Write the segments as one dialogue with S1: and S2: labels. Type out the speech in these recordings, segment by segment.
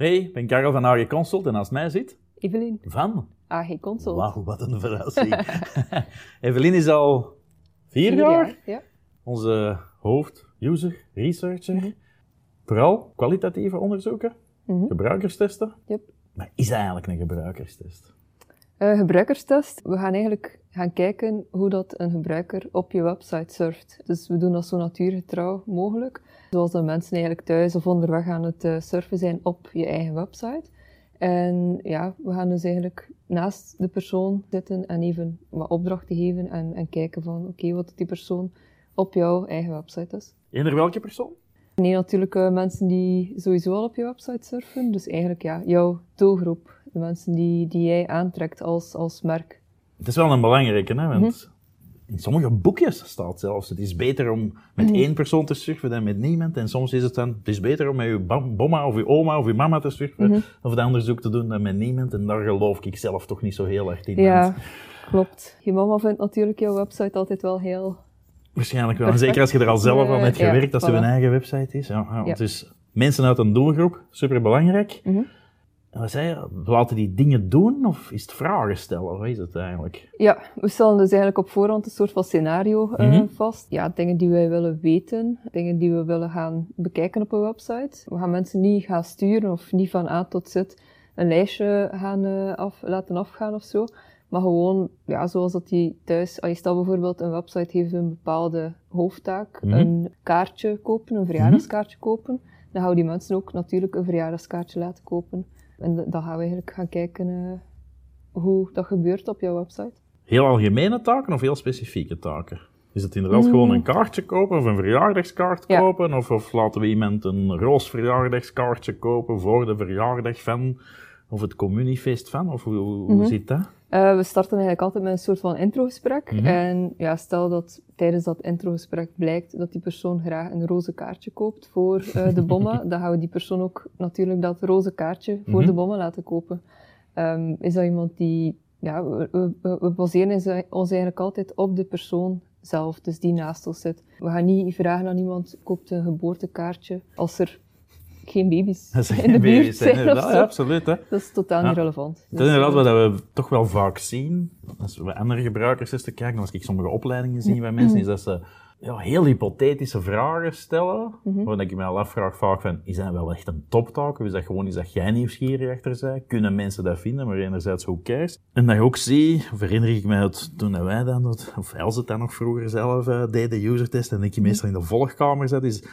S1: Hey, ik ben Karel van AG Consult en naast mij zit
S2: Evelien,
S1: Van.
S2: AG Consult.
S1: Wauw, wat een verrassing. Evelien is al vier,
S2: Vier
S1: jaar
S2: Ja.
S1: onze hoofd-user, researcher. Vooral kwalitatieve onderzoeker,
S2: Mhm.
S1: gebruikerstesten.
S2: Yep.
S1: Maar is dat eigenlijk een gebruikerstest?
S2: Eh, gebruikerstest. We gaan eigenlijk gaan kijken hoe dat een gebruiker op je website surft. Dus we doen dat zo natuurgetrouw mogelijk. Zoals dat mensen eigenlijk thuis of onderweg aan het eh, surfen zijn op je eigen website. En ja, we gaan dus eigenlijk naast de persoon zitten en even wat opdrachten geven en, en kijken van oké, wat die persoon op jouw eigen website is.
S1: Eender welke persoon?
S2: Nee, natuurlijk eh, mensen die sowieso al op je website surfen. Dus eigenlijk ja, jouw doelgroep. De mensen die, die jij aantrekt als, als merk.
S1: Het is wel een belangrijke, hè? want
S2: Mhm.
S1: in sommige boekjes staat zelfs, het is beter om met
S2: Mhm.
S1: één persoon te surfen dan met niemand. En soms is het dan, het is beter om met je bomma of je oma of je mama te surfen,
S2: Mhm.
S1: of dat onderzoek te doen dan met niemand. En daar geloof ik zelf toch niet zo heel erg in.
S2: Ja, klopt. Je mama vindt natuurlijk jouw website altijd wel heel...
S1: Waarschijnlijk wel.
S2: Perfect.
S1: zeker als je er al zelf al
S2: Eh,
S1: hebt
S2: ja,
S1: gewerkt, als het
S2: voilà.
S1: een eigen website is. Ja, ja. Dus mensen uit een doelgroep, super belangrijk.
S2: Mhm.
S1: Wat zei je? Laten die dingen doen of is het vragen stellen? Wat is het eigenlijk?
S2: Ja, we stellen dus eigenlijk op voorhand een soort van scenario eh,
S1: Mhm.
S2: vast. Ja, dingen die wij willen weten, dingen die we willen gaan bekijken op een website. We gaan mensen niet gaan sturen of niet van A tot Z een lijstje gaan eh, af, laten afgaan of zo. Maar gewoon, ja, zoals dat die thuis, als je stel bijvoorbeeld een website heeft een bepaalde hoofdtaak,
S1: Mhm.
S2: een kaartje kopen, een verjaardagskaartje kopen, dan gaan we die mensen ook natuurlijk een verjaardagskaartje laten kopen. En dan gaan we eigenlijk gaan kijken eh, hoe dat gebeurt op jouw website.
S1: Heel algemene taken of heel specifieke taken? Is het inderdaad
S2: Mm.
S1: gewoon een kaartje kopen of een verjaardagskaart
S2: Ja.
S1: kopen? Of, of laten we iemand een roos verjaardagskaartje kopen voor de verjaardag van? Of het communiefeest van? Of hoe, hoe,
S2: Mhm.
S1: zit dat?
S2: Eh, we starten eigenlijk altijd met een soort van introgesprek.
S1: Mhm.
S2: En ja, stel dat tijdens dat introgesprek blijkt dat die persoon graag een roze kaartje koopt voor eh, de bomma, dan gaan we die persoon ook natuurlijk dat roze kaartje voor
S1: Mhm.
S2: de bomma laten kopen. Ehm, is dat iemand die... Ja, we, we, baseren ons- ons eigenlijk altijd op de persoon zelf, dus die naast ons zit. We gaan niet vragen aan iemand, koopt een geboortekaartje, als er geen baby's
S1: Dat is
S2: in de
S1: baby's,
S2: buurt zijn of
S1: inderdaad.
S2: zo.
S1: Ja, absoluut. Hè.
S2: Dat is totaal niet relevant.
S1: Dat is inderdaad wat we toch wel vaak zien. Als we andere gebruikers eens te kijken, als ik sommige opleidingen zie bij mensen, is dat ze ja, heel hypothetische vragen stellen.
S2: Mhm.
S1: Waar ik me al afvraag vaak van, is dat wel echt een toptaak? Of is dat gewoon iets dat jij nieuwsgierig achter bent? Kunnen mensen dat vinden? Maar enerzijds, hoe cares? En dat je ook zie, herinner ik mij het toen wij dan, dat, of Els het dan nog vroeger zelf eh, deed, de usertest, en ik je meestal in de volgkamer zat, is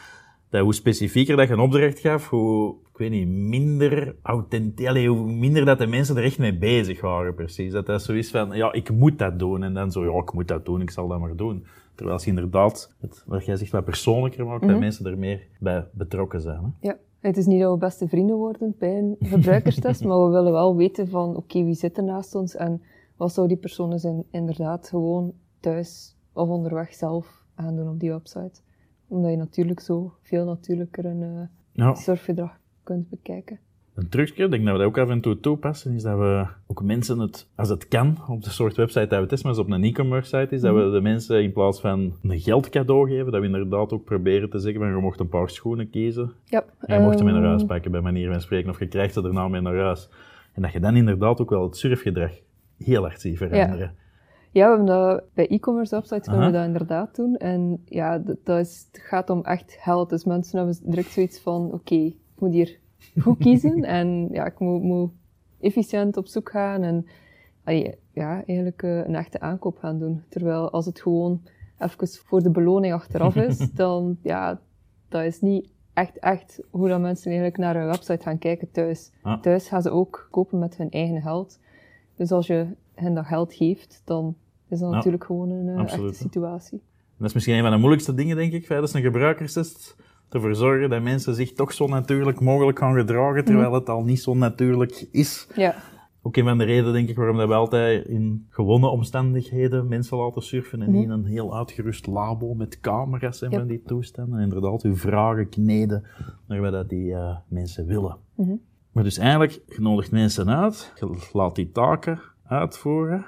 S1: dat hoe specifieker dat je een opdracht gaf, hoe, ik weet niet, minder authentiek, hoe minder dat de mensen er echt mee bezig waren, precies. Dat dat zo is van, ja, ik moet dat doen, en dan zo, ja, ik moet dat doen, ik zal dat maar doen. Terwijl als je inderdaad, het, wat jij zegt, wat persoonlijker maakt, dat
S2: Mhm.
S1: mensen er meer bij betrokken zijn. Hè?
S2: Ja, het is niet dat we beste vrienden worden bij een gebruikerstest, maar we willen wel weten van, oké, wie zit er naast ons en wat zou die personen zijn inderdaad gewoon thuis of onderweg zelf gaan doen op die website. Omdat je natuurlijk zo veel natuurlijker een eh,
S1: Ja.
S2: surfgedrag kunt bekijken.
S1: Een ik denk dat we dat ook af en toe toepassen, is dat we ook mensen het, als het kan, op de soort website dat we testen, maar als het op een e-commerce site is, dat we de mensen in plaats van een geldcadeau geven, dat we inderdaad ook proberen te zeggen, van, je mocht een paar schoenen kiezen,
S2: Ja,
S1: en je mocht hem mee naar huis pakken, bij manier van spreken, of je krijgt ze daarna mee naar huis. En dat je dan inderdaad ook wel het surfgedrag heel hard ziet veranderen.
S2: Ja, we hebben dat bij e-commerce websites kunnen we dat inderdaad doen. En ja, dat, dat is, het gaat om echt geld. Dus mensen hebben direct zoiets van, oké, ik moet hier goed kiezen. en ja, ik moet, moet efficiënt op zoek gaan. En allee, ja, eigenlijk eh, een echte aankoop gaan doen. Terwijl als het gewoon even voor de beloning achteraf is, dan ja, dat is niet echt, echt hoe dat mensen eigenlijk naar een website gaan kijken thuis.
S1: Ah.
S2: Thuis gaan ze ook kopen met hun eigen geld. Dus als je hen dat geld geeft, dan is dat
S1: Ja,
S2: natuurlijk gewoon een eh,
S1: absoluut,
S2: echte situatie.
S1: Dat is misschien een van de moeilijkste dingen, denk ik, tijdens een gebruikerstest. Ervoor zorgen dat mensen zich toch zo natuurlijk mogelijk gaan gedragen, terwijl het al niet zo natuurlijk is.
S2: Ja,
S1: Ook een van de redenen, denk ik, waarom dat we altijd in gewone omstandigheden mensen laten surfen en niet in een heel uitgerust labo met camera's en van die toestanden. En inderdaad, uw vragen kneden naar wat dat die eh, mensen willen.
S2: Mhm.
S1: Maar dus eigenlijk, je nodigt mensen uit, je laat die taken uitvoeren.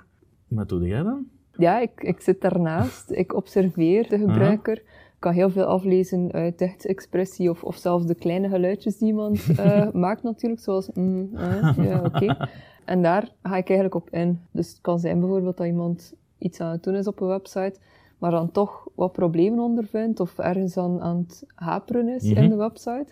S1: Wat doe jij dan?
S2: ja ik, ik zit daarnaast, ik observeer de gebruiker. kan heel veel aflezen uit tekstexpressie of, of zelfs de kleine geluidjes die iemand uh, maakt natuurlijk, zoals mm, uh, ja, oké. En daar ga ik eigenlijk op in. Dus het kan zijn bijvoorbeeld dat iemand iets aan het doen is op een website, maar dan toch wat problemen ondervindt of ergens aan, aan het haperen is in de website.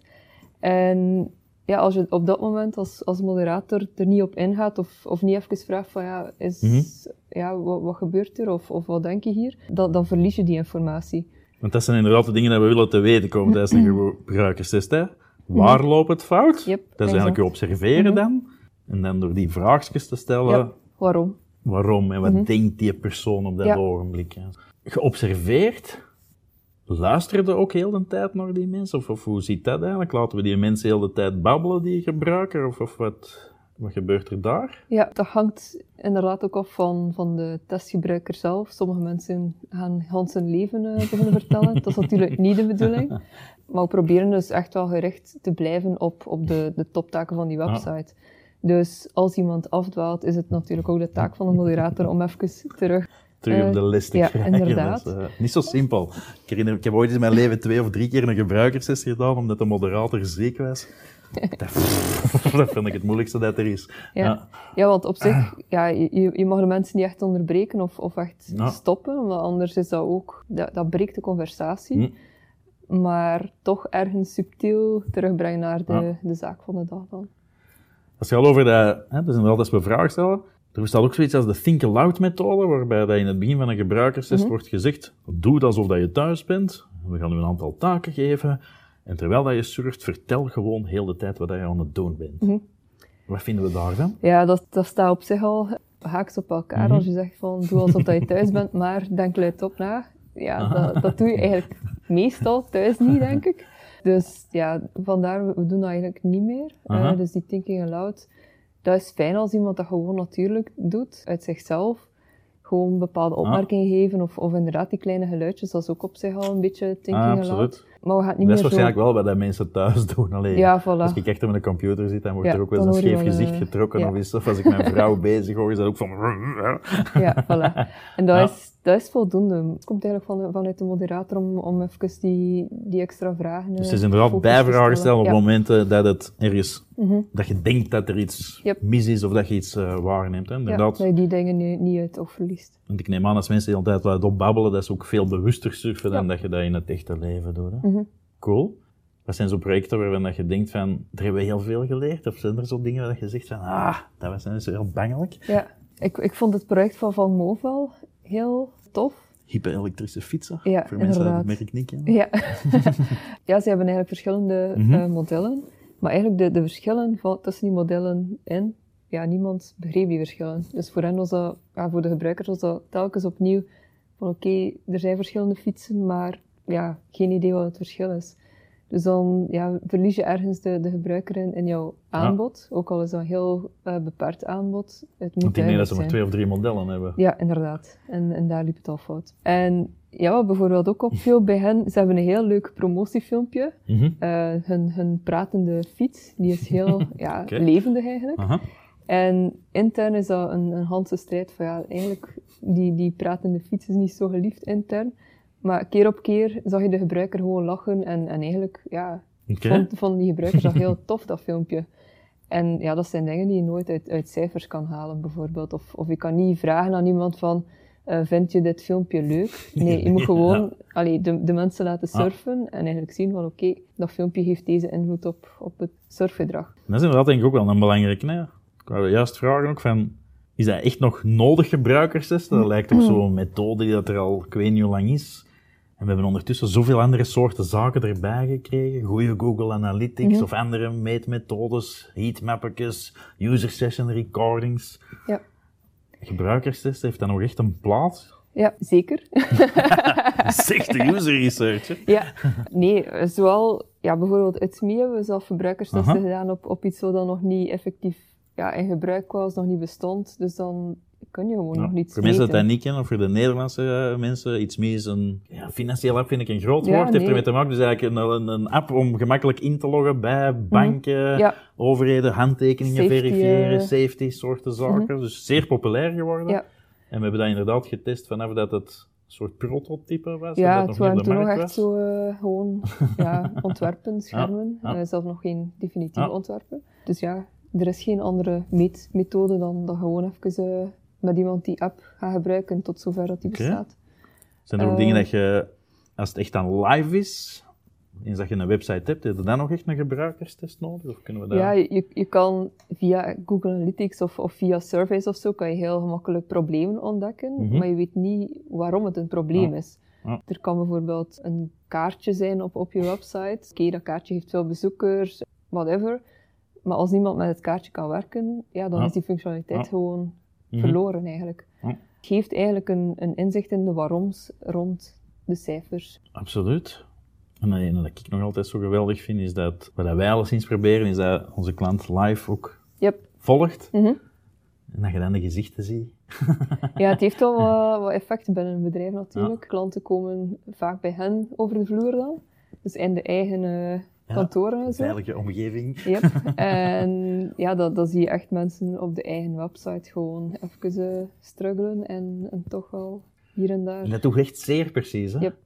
S2: En ja, als je op dat moment als, als moderator er niet op ingaat of, of niet even vraagt van ja, is, ja wat, wat gebeurt er of, of wat denk je hier, dan, dan verlies je die informatie.
S1: Want dat zijn inderdaad de dingen die we willen te weten komen tijdens een gebruikerstest. Hè? Waar loopt het fout?
S2: Yep,
S1: dat is eigenlijk je observeren dan. En dan door die vraagjes te stellen.
S2: Ja, waarom?
S1: Waarom en wat denkt die persoon op dat
S2: Ja.
S1: ogenblik? Geobserveerd, luisterde ook heel de tijd naar die mensen? Of, of hoe ziet dat eigenlijk? Laten we die mensen heel de tijd babbelen, die gebruiker? Of, of wat, wat gebeurt er daar?
S2: Ja, dat hangt inderdaad ook af van, van de testgebruiker zelf. Sommige mensen gaan gans hun leven eh, beginnen vertellen. Dat is natuurlijk niet de bedoeling. Maar we proberen dus echt wel gericht te blijven op, op de, de toptaken van die website. Dus als iemand afdwaalt, is het natuurlijk ook de taak van de moderator om even terug...
S1: Terug op
S2: Eh,
S1: de les te
S2: ja,
S1: krijgen.
S2: inderdaad.
S1: Dat is, eh, niet zo simpel. Ik, herinner, ik heb ooit in mijn leven twee of drie keer een gebruikerssessie gedaan, omdat de moderator ziek was. Dat, dat vind ik het moeilijkste dat er is.
S2: Ja, ja. want op zich, ja, je, je mag de mensen niet echt onderbreken of, of echt
S1: Ja.
S2: stoppen, want anders is dat ook... Dat, dat breekt de conversatie. Maar toch ergens subtiel terugbrengen naar de,
S1: Ja.
S2: de zaak van de dag dan.
S1: Als je al over dat, hè, dus inderdaad als we vragen stellen, er bestaat ook zoiets als de think aloud methode, waarbij dat in het begin van een gebruikerstest
S2: Mhm.
S1: wordt gezegd, doe het alsof dat je thuis bent, we gaan u een aantal taken geven, en terwijl dat je surft, vertel gewoon heel de tijd wat dat je aan het doen bent.
S2: Mhm.
S1: Wat vinden we daarvan?
S2: Ja, dat, dat staat op zich al haaks op elkaar.
S1: Mhm.
S2: Als je zegt van, doe alsof dat je thuis bent, maar denk luidop na. Ja, dat, dat doe je eigenlijk meestal thuis niet, denk ik. Dus ja, vandaar, we doen dat eigenlijk niet meer.
S1: Aha.
S2: dus die thinking aloud, dat is fijn als iemand dat gewoon natuurlijk doet, uit zichzelf. Gewoon bepaalde opmerkingen geven, of, of inderdaad die kleine geluidjes, dat is ook op zich al een beetje thinking
S1: Ah, absoluut.
S2: Maar we gaan het niet
S1: Dat is
S2: meer zo...
S1: waarschijnlijk wel wat dat mensen thuis doen. Alleen,
S2: Ja, voilà.
S1: Als ik echt met een computer zit, dan wordt
S2: Ja,
S1: er ook wel eens een scheef gezicht
S2: eh,
S1: getrokken.
S2: ja.
S1: Of, is, of als ik mijn vrouw bezig hoor, is dat ook van...
S2: Ja, voilà. En dat, is, dat is voldoende. Het komt eigenlijk van, vanuit de moderator om, om even die, die extra vragen
S1: Dus
S2: eh,
S1: het is inderdaad bijvragen stellen op momenten dat het ergens...
S2: Mhm.
S1: Dat je denkt dat er iets
S2: Yep.
S1: mis is of dat je iets eh, waarneemt. Hè. Inderdaad.
S2: dat je die dingen niet, niet uit oog verliest.
S1: Want ik neem aan als mensen de hele tijd wat opbabbelen, dat is ook veel bewuster surfen dan dat je dat in het echte leven doet. Hè.
S2: Mhm.
S1: Cool. Wat zijn zo projecten waarvan dat je denkt van, daar hebben we heel veel geleerd? Of zijn er zo dingen waar je zegt van, ah, dat was dus heel bangelijk.
S2: Ja, ik, ik vond het project van Van Movel heel tof.
S1: Hyperelektrische fietsen,
S2: Ja,
S1: voor mensen die het
S2: inderdaad.
S1: merk niet kennen.
S2: Ja, ja ze hebben eigenlijk verschillende
S1: Mhm.
S2: eh, modellen. Maar eigenlijk de, de verschillen van, tussen die modellen in, ja, niemand begreep die verschillen. Dus voor hen was dat, ja, voor de gebruikers was dat telkens opnieuw van oké, er zijn verschillende fietsen, maar ja, geen idee wat het verschil is. Dus dan ja, verlies je ergens de, de gebruiker in, in jouw aanbod, ook al is dat een heel eh, beperkt aanbod. Het moet
S1: Want ik denk dat ze maar twee of drie modellen hebben.
S2: Ja, inderdaad. En, en daar liep het al fout. En ja, wat bijvoorbeeld ook opviel bij hen, ze hebben een heel leuk promotiefilmpje.
S1: Mhm.
S2: Eh, hun, hun pratende fiets, die is heel ja, levendig eigenlijk.
S1: Aha.
S2: En intern is dat een, een handse strijd van ja, eigenlijk, die, die pratende fiets is niet zo geliefd intern. Maar keer op keer zag je de gebruiker gewoon lachen en, en eigenlijk, ja, vond, vond die gebruikers dat heel tof, dat filmpje. En ja, dat zijn dingen die je nooit uit, uit cijfers kan halen, bijvoorbeeld. Of, of je kan niet vragen aan iemand van, eh, vind je dit filmpje leuk? Nee, je moet gewoon allee, de, de mensen laten surfen en eigenlijk zien van, oké, dat filmpje heeft deze invloed op, op het surfgedrag.
S1: Dat is inderdaad denk ik ook wel een belangrijke. Hè? Ik wou juist vragen ook van, is dat echt nog nodig gebruikerstesten? Dat lijkt toch zo'n methode die dat er al ik weet niet hoe lang is. En we hebben ondertussen zoveel andere soorten zaken erbij gekregen. Goede Google Analytics of andere meetmethodes, heatmappetjes, user session recordings.
S2: Ja,
S1: Gebruikerstesten, heeft dat nog echt een plaats?
S2: ja zeker.
S1: De user research. hè?
S2: ja, nee, zowel, ja, bijvoorbeeld It's Me hebben we zelf verbruikerstesten
S1: Aha.
S2: gedaan op, op iets wat dan nog niet effectief ja, in gebruik was, nog niet bestond. Dus dan kun je gewoon
S1: Ja,
S2: nog niet
S1: voor mensen die
S2: meten.
S1: dat niet kennen, of voor de Nederlandse eh, mensen, iets meer is een ja, financieel app, vind ik een groot
S2: Ja,
S1: woord. Het heeft
S2: nee.
S1: ermee te maken, dus eigenlijk een, een, een app om gemakkelijk in te loggen bij banken,
S2: Mhm. Ja.
S1: overheden, handtekeningen
S2: Safety,
S1: verifiëren,
S2: eh.
S1: safety soorten zaken. Dus zeer populair geworden.
S2: Ja.
S1: En we hebben dat inderdaad getest vanaf dat het soort prototype was?
S2: Ja,
S1: dat
S2: het waren toen nog echt
S1: was?
S2: zo eh, gewoon ja, ontwerpen, schermen.
S1: ja.
S2: Eh, zelfs nog geen definitieve
S1: Ja.
S2: ontwerpen. Dus ja, er is geen andere meetmethode dan dat gewoon even met iemand die app gaat gebruiken tot zover dat die bestaat.
S1: Zijn er ook
S2: Eh,
S1: dingen dat je, als het echt dan live is, eens dat je een website hebt, heb je dan nog echt een gebruikerstest nodig? Of kunnen we dat...
S2: Ja, je, je kan via Google Analytics of, of via surveys of zo, kan je heel gemakkelijk problemen ontdekken,
S1: Mhm.
S2: maar je weet niet waarom het een probleem
S1: Ja.
S2: is.
S1: Ja.
S2: Er kan bijvoorbeeld een kaartje zijn op, op je website. Oké, dat kaartje heeft veel bezoekers, whatever. Maar als niemand met het kaartje kan werken, ja, dan
S1: Ja.
S2: is die functionaliteit
S1: Ja. Mhm.
S2: verloren eigenlijk. Het geeft eigenlijk een, een inzicht in de waaroms rond de cijfers.
S1: Absoluut. En dat ene dat ik nog altijd zo geweldig vind, is dat wat wij alleszins proberen, is dat onze klant live ook
S2: Yep.
S1: volgt.
S2: Mhm.
S1: En dat je dan de gezichten ziet.
S2: Ja, het heeft wel wat, wat effect binnen een bedrijf natuurlijk. Klanten komen vaak bij hen over de vloer dan. Dus in de eigen eh, kantoren en zo.
S1: Veilige omgeving.
S2: Yep. En ja, dan, dan zie je echt mensen op de eigen website gewoon even eh, struggelen en, en toch wel hier en daar.
S1: En dat doet echt zeer precies. Hè?
S2: Yep.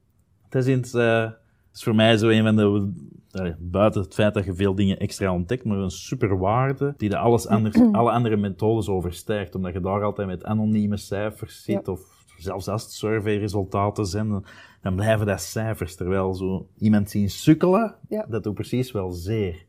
S1: Het is, het, eh, is voor mij zo een van de... allee, buiten het feit dat je veel dingen extra ontdekt, maar een superwaarde die de alles anders, alle andere methodes overstijgt. Omdat je daar altijd met anonieme cijfers zit, of zelfs als het surveyresultaten zijn, dan, blijven dat cijfers. Terwijl zo iemand zien sukkelen,
S2: Ja.
S1: dat doet precies wel zeer.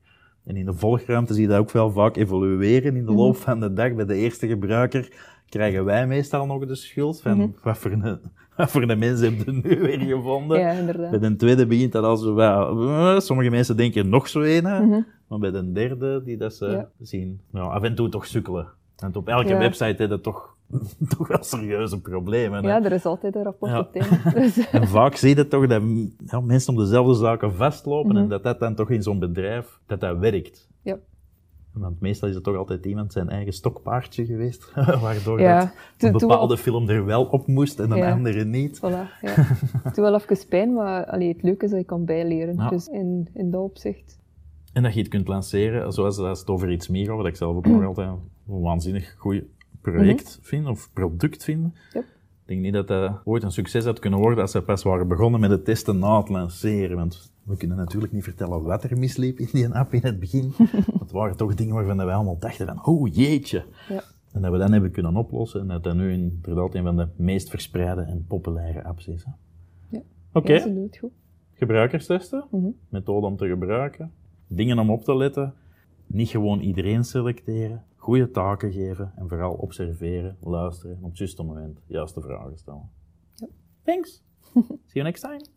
S1: En in de volgruimte zie je dat ook wel vaak evolueren in de loop van de dag. Bij de eerste gebruiker krijgen wij meestal nog de schuld van wat, voor een, wat voor een mens heb je nu weer gevonden.
S2: Ja, inderdaad.
S1: Bij de tweede begint dat al zo wel... eh, Sommige mensen denken nog zo een.
S2: Mhm.
S1: maar bij de derde die dat ze
S2: Ja.
S1: zien, ja, af en toe toch sukkelen. Want op elke
S2: Ja.
S1: website heb je toch, toch wel serieuze problemen. hè.
S2: Ja, er is altijd een rapport
S1: Ja.
S2: op einde. Dus,
S1: En vaak zie je toch dat ja, mensen op dezelfde zaken vastlopen
S2: Mhm.
S1: en dat dat dan toch in zo'n bedrijf, dat dat werkt.
S2: ja.
S1: Want meestal is het toch altijd iemand zijn eigen stokpaardje geweest, waardoor
S2: Ja,
S1: dat een bepaalde film er wel op moest en een
S2: Ja.
S1: andere niet.
S2: Voilà, ja. Het doet wel even pijn, maar allee, het leuke is dat je kan bijleren.
S1: Ja.
S2: Dus in, in dat opzicht.
S1: En dat je het kunt lanceren, zoals als het over iets meer gaat, wat ik zelf ook nog altijd een waanzinnig goed project vind, of product vind.
S2: Mhm. Yep.
S1: Ik denk niet dat dat ooit een succes had kunnen worden als ze pas waren begonnen met het testen na het lanceren. Want we kunnen natuurlijk niet vertellen wat er misliep in die app in het begin. Het waren toch dingen waarvan wij allemaal dachten van, oh jeetje.
S2: Ja.
S1: En dat we dan hebben kunnen oplossen en dat dat nu inderdaad een van de meest verspreide en populaire apps is. hè.
S2: Ja.
S1: Oké,
S2: Ja, ze doen het goed.
S1: gebruikerstesten,
S2: Mhm.
S1: methode om te gebruiken, dingen om op te letten, niet gewoon iedereen selecteren, goede taken geven en vooral observeren, luisteren en op het juiste moment juiste vragen stellen.
S2: Ja.
S1: Thanks. See you next time.